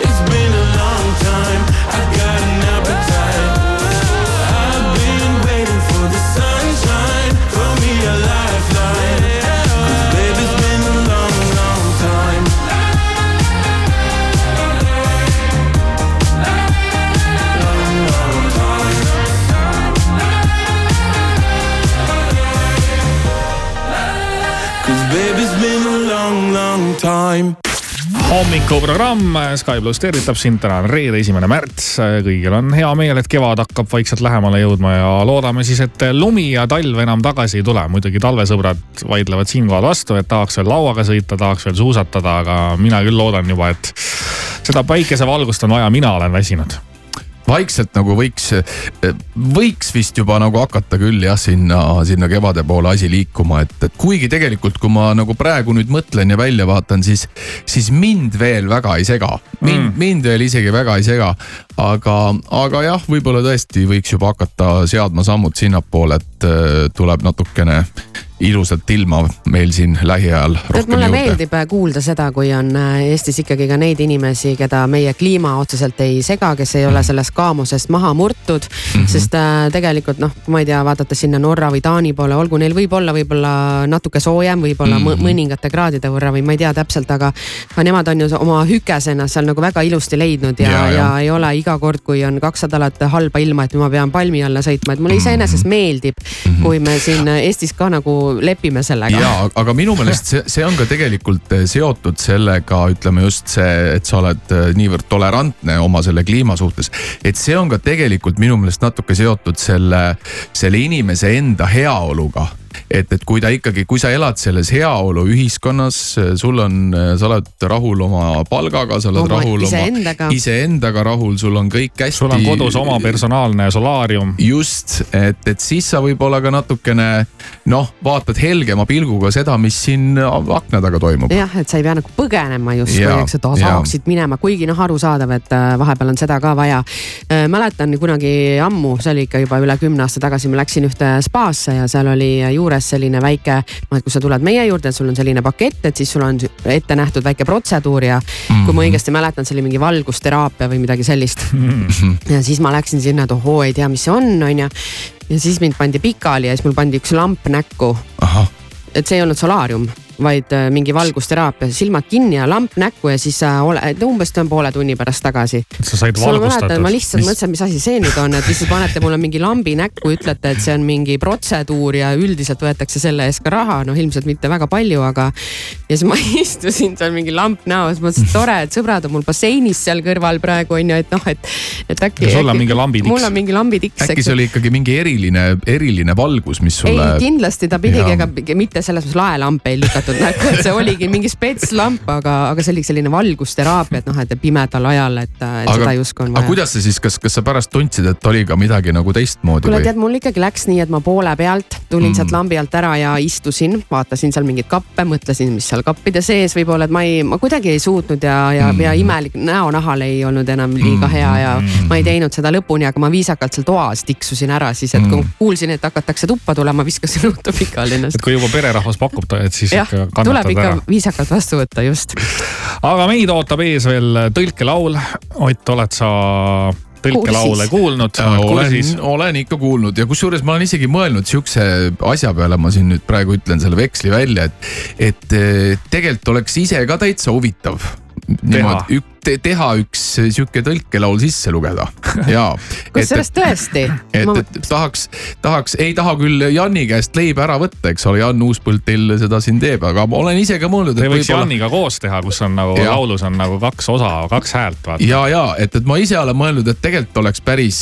Hommikuprogramm Sky pluss tervitab sind, täna on reede, esimene märts. kõigil on hea meel, et kevad hakkab vaikselt lähemale jõudma ja loodame siis, et lumi ja talv enam tagasi ei tule. muidugi talvesõbrad vaidlevad siinkohal vastu, et tahaks veel lauaga sõita, tahaks veel suusatada, aga mina küll loodan juba, et seda päikesevalgust on vaja, mina olen väsinud vaikselt nagu võiks, võiks vist juba nagu hakata küll jah, sinna, sinna kevade poole asi liikuma, et, et kuigi tegelikult, kui ma nagu praegu nüüd mõtlen ja välja vaatan, siis, siis mind veel väga ei sega. mind mm., mind veel isegi väga ei sega. aga, aga jah, võib-olla tõesti võiks juba hakata seadma sammud sinnapoole, et äh, tuleb natukene ilusat ilma meil siin lähiajal rohkem mulle juurde. meeldib äh, kuulda seda, kui on äh, Eestis ikkagi ka neid inimesi, keda meie kliima otseselt ei sega, kes ei Mhm. ole sellest kaamusest maha murtud mm. -hmm. sest äh, tegelikult noh, ma ei tea, vaadata sinna Norra või Taani poole, olgu neil võib-olla, võib-olla natuke soojem, võib-olla mm Mhm. -hmm. mõningate kraadide võrra või ma ei tea täpselt, aga. aga nemad on ju oma hükese ennast seal nagu väga ilusti leidnud ja, Ja, ja, ja. ja ei ole iga kord, kui on kaks nädalat halba ilma, et ma pean palmi alla sõitma, et mulle iseenesest meeldib mm, -hmm. kui me siin Eestis ka nagu lepime sellega. ja, aga minu meelest see, see on ka tegelikult eh, seotud sellega, ütleme just see, et sa oled eh, niivõrd tolerantne oma selle kliima suhtes. et see on ka tegelikult minu meelest natuke seotud selle, selle inimese enda heaoluga et, et kui ta ikkagi, kui sa elad selles heaolu ühiskonnas, sul on, sa oled rahul oma palgaga, sa oled Oma rahul iseendaga. oma iseendaga rahul, sul on kõik hästi. sul on kodus oma personaalne solaarium. just, et, et siis sa võib-olla ka natukene noh, vaatad helgema pilguga seda, mis siin akna taga toimub. jah, et sa ei pea nagu põgenema justkui eks, et saaksid minema, kuigi noh, arusaadav, et äh, vahepeal on seda ka vaja. mäletan kunagi ammu, see oli ikka juba üle kümne aasta tagasi, ma läksin ühte spaasse ja seal oli juures selline väike, noh et kui sa tuled meie juurde, sul on selline pakett, et siis sul on ette nähtud väike protseduur ja mm -hmm. kui ma õigesti mäletan, see oli mingi valgusteraapia või midagi sellist. ja siis ma läksin sinna, et ohoo, ei tea, mis see on, onju. ja siis mind pandi pikali ja siis mul pandi üks lamp näkku. et see ei olnud solaarium, vaid äh, mingi valgusteraapia, silmad kinni ja lamp näkku ja siis äh, ole, et umbes poole tunni pärast tagasi. sa said valgustatud ma. lihtsalt mõtlesin, mis asi see nüüd on, et lihtsalt panete mulle mingi lambi näkku, ütlete, et see on mingi protseduur ja üldiselt võetakse selle eest ka raha, noh ilmselt mitte väga palju, aga. ja siis ma istusin seal mingi lamp näos, mõtlesin, et tore, et sõbrad on mul basseinis seal kõrval praegu on ju, et noh, et, et äkki. Sul on mingi lambitiks. mul on mingi lambitiks. äkki see oli ikkagi mingi eriline, eriline valgus, mis sulle. ei, kindlasti ta pidigi, ega mitte selles mõttes laelamp ei lükatud näkku, et see oligi mingi spetslamp, aga, aga see oli selline valgusteraapia, et noh, et pimedal ajal, et, et aga, seda justkui on aga vaja. kuidas sa siis, kas, kas sa pärast tundsid, et oli ka midagi nagu teistmoodi kuule, või? tead, mul ikkagi läks nii, et ma poole pealt tulin mm. sealt lambi alt ära ja istusin, vaatasin seal mingeid kappe, mõtlesin, mis seal kappide sees võib olla, et ma ei, ma kuidagi ei suutnud ja, ja mm., ja imelik näonahal ei olnud enam liiga hea ja mm. ma ei teinud seda lõpuni, aga ma viisakalt seal toas tiksusin ära siis, et kui Mm. kuulsin, et hakatakse tuppa tulema, viskasin ruttu pikali ennast et. kui juba pererahvas pakub, et siis jah ikka, tuleb ikka ära. viisakalt vastu võtta, just. aga meid ootab ees veel tõlkelaul. Ott, oled sa tõlkelaule kuulnud? olen, olen ikka kuulnud ja kusjuures ma olen isegi mõelnud sihukese asja peale, ma siin nüüd praegu ütlen selle veksli välja, et, et eh, tegelikult oleks ise ka täitsa huvitav niimoodi te, teha üks sihuke tõlkelaul sisse lugeda ja. kusjuures tõesti. et, et tahaks, tahaks, ei taha küll Janni käest leiba ära võtta, eks ole, Jan Uuspõld teil seda siin teeb, aga ma olen ise ka mõelnud, Te et võiks võib-olla. Janniga koos teha, kus on nagu Jah. laulus on nagu kaks osa, kaks häält, vaata. ja, ja et, et ma ise olen mõelnud, et tegelikult oleks päris,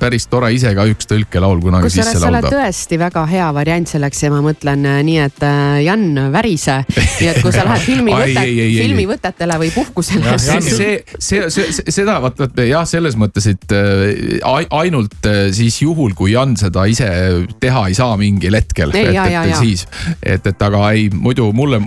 päris tore ise ka üks tõlkelaul kunagi kusjuures sisse sa oled laulda. tõesti väga hea variant selleks ja ma mõtlen äh, nii, et äh, Jan, värise. nii et kui sa lähed filmivõtet filmivõtetele või puhkusele, see, see, see, seda vaat, vaat jah, selles mõttes, et äh, ai- ainult äh, siis juhul, kui Jan seda ise teha ei saa mingil hetkel. Et, et siis, et, et aga ei, muidu mulle.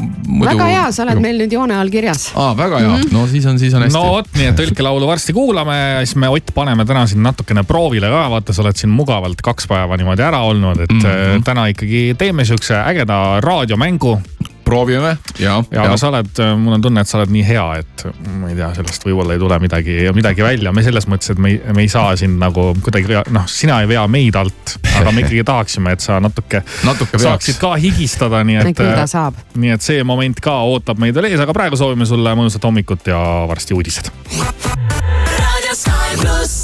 väga hea, sa oled meil nüüd joone all kirjas. aa, väga hea, no siis on, siis on hästi no vot, nii et tõlkelaulu varsti kuulame, siis me Ott paneme täna siin natukene proovile ka, vaata, sa oled siin mugavalt kaks päeva niimoodi ära olnud, et mm Mhm. -hmm. täna ikkagi teeme siukse ägeda raadiomängu. Proovime ja, ja aga sa oled, mul on tunne, et sa oled nii hea, et ma ei tea, sellest võib-olla ei tule midagi, midagi välja, me selles mõttes, et me ei, me ei saa sind nagu kuidagi, noh, sina ei vea meid alt, aga me ikkagi tahaksime, et sa natuke, natuke saaksid ka higistada, nii et. küll ta saab. nii et see moment ka ootab meid veel ees, aga praegu soovime sulle mõnusat hommikut ja varsti uudised. raadio Sky pluss.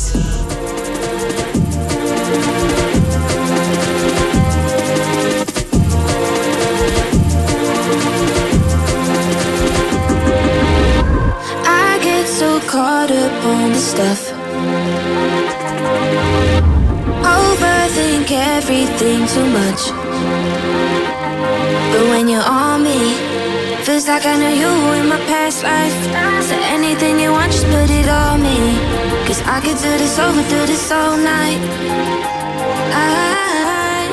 The stuff. Overthink everything too much. But when you're on me, feels like I know you in my past life. So anything you want, just put it on me. Cause I could do this over, do this all night. I,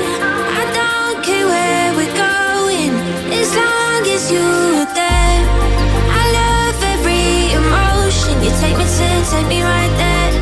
I don't care where we're going as long as you're there. Take me to, take me right there.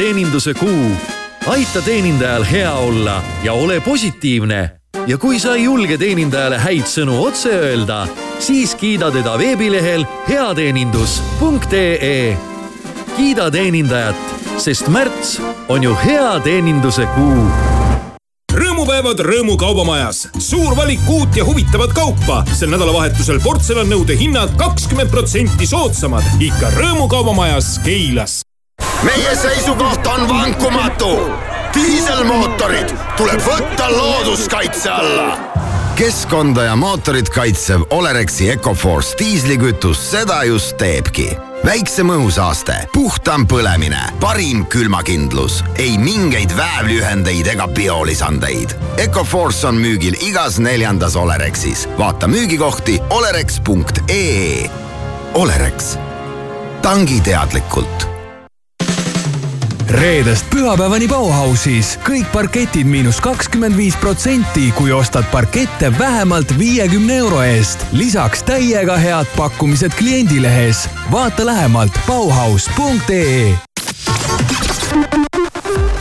Teeninduse kuu. aita teenindajal hea olla ja ole positiivne. ja kui sa ei julge teenindajale häid sõnu otse öelda, siis kiida teda veebilehel heateenindus.ee. kiida teenindajat, sest märts on ju hea teeninduse kuu rõõmupäevad Rõõmu kaubamajas. suur valik uut ja huvitavat kaupa. sel nädalavahetusel portselannõude hinnad kakskümmend protsenti soodsamad. ikka Rõõmu kaubamajas Keilas. Meie seisukoht on vankumatu. diiselmootorid tuleb võtta looduskaitse alla. keskkonda ja mootorit kaitsev Olerexi Ecoforce diislikütus seda just teebki väiksem õhusaaste, puhtam põlemine, parim külmakindlus, ei mingeid väävlühendeid ega biolisandeid. Ecoforce on müügil igas neljandas Olerexis. vaata müügikohti olerex.ee. Olerex, tangi teadlikult reedest pühapäevani Bauhausis kõik parketid miinus kakskümmend viis protsenti, kui ostad parkette vähemalt viiekümne euro eest. lisaks täiega head pakkumised kliendilehes. vaata lähemalt Bauhaus.ee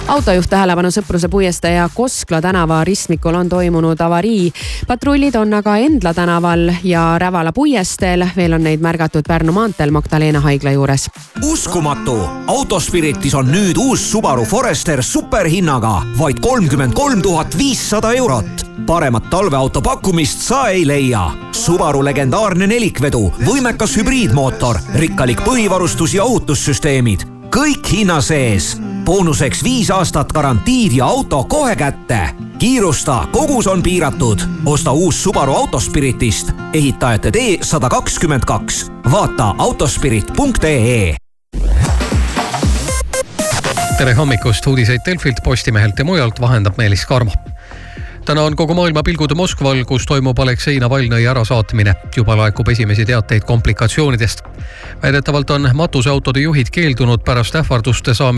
autojuht tähelepanu Sõpruse puiestee ja Koskla tänava ristmikul on toimunud avarii. patrullid on aga Endla tänaval ja Rävala puiesteel, veel on neid märgatud Pärnu maanteel Magdalena haigla juures. uskumatu, Autospiritis on nüüd uus Subaru Forester superhinnaga vaid kolmkümmend kolm tuhat viissada eurot. paremat talveauto pakkumist sa ei leia. Subaru legendaarne nelikvedu, võimekas hübriidmootor, rikkalik põhivarustus ja ohutussüsteemid kõik hinna sees. Boonuseks viis aastat garantiid ja auto kohe kätte. kiirusta, kogus on piiratud. osta uus Subaru Autospiritist, ehitajate tee sada kakskümmend kaks. vaata autospirit.ee tere hommikust, uudiseid Delfilt, Postimehelt ja mujalt vahendab Meelis Karmo täna on kogu maailma pilgud Moskval, kus toimub Aleksei Navalnõi ärasaatmine. juba laekub esimesi teateid komplikatsioonidest. väidetavalt on matuseautode juhid keeldunud pärast ähvarduste saamist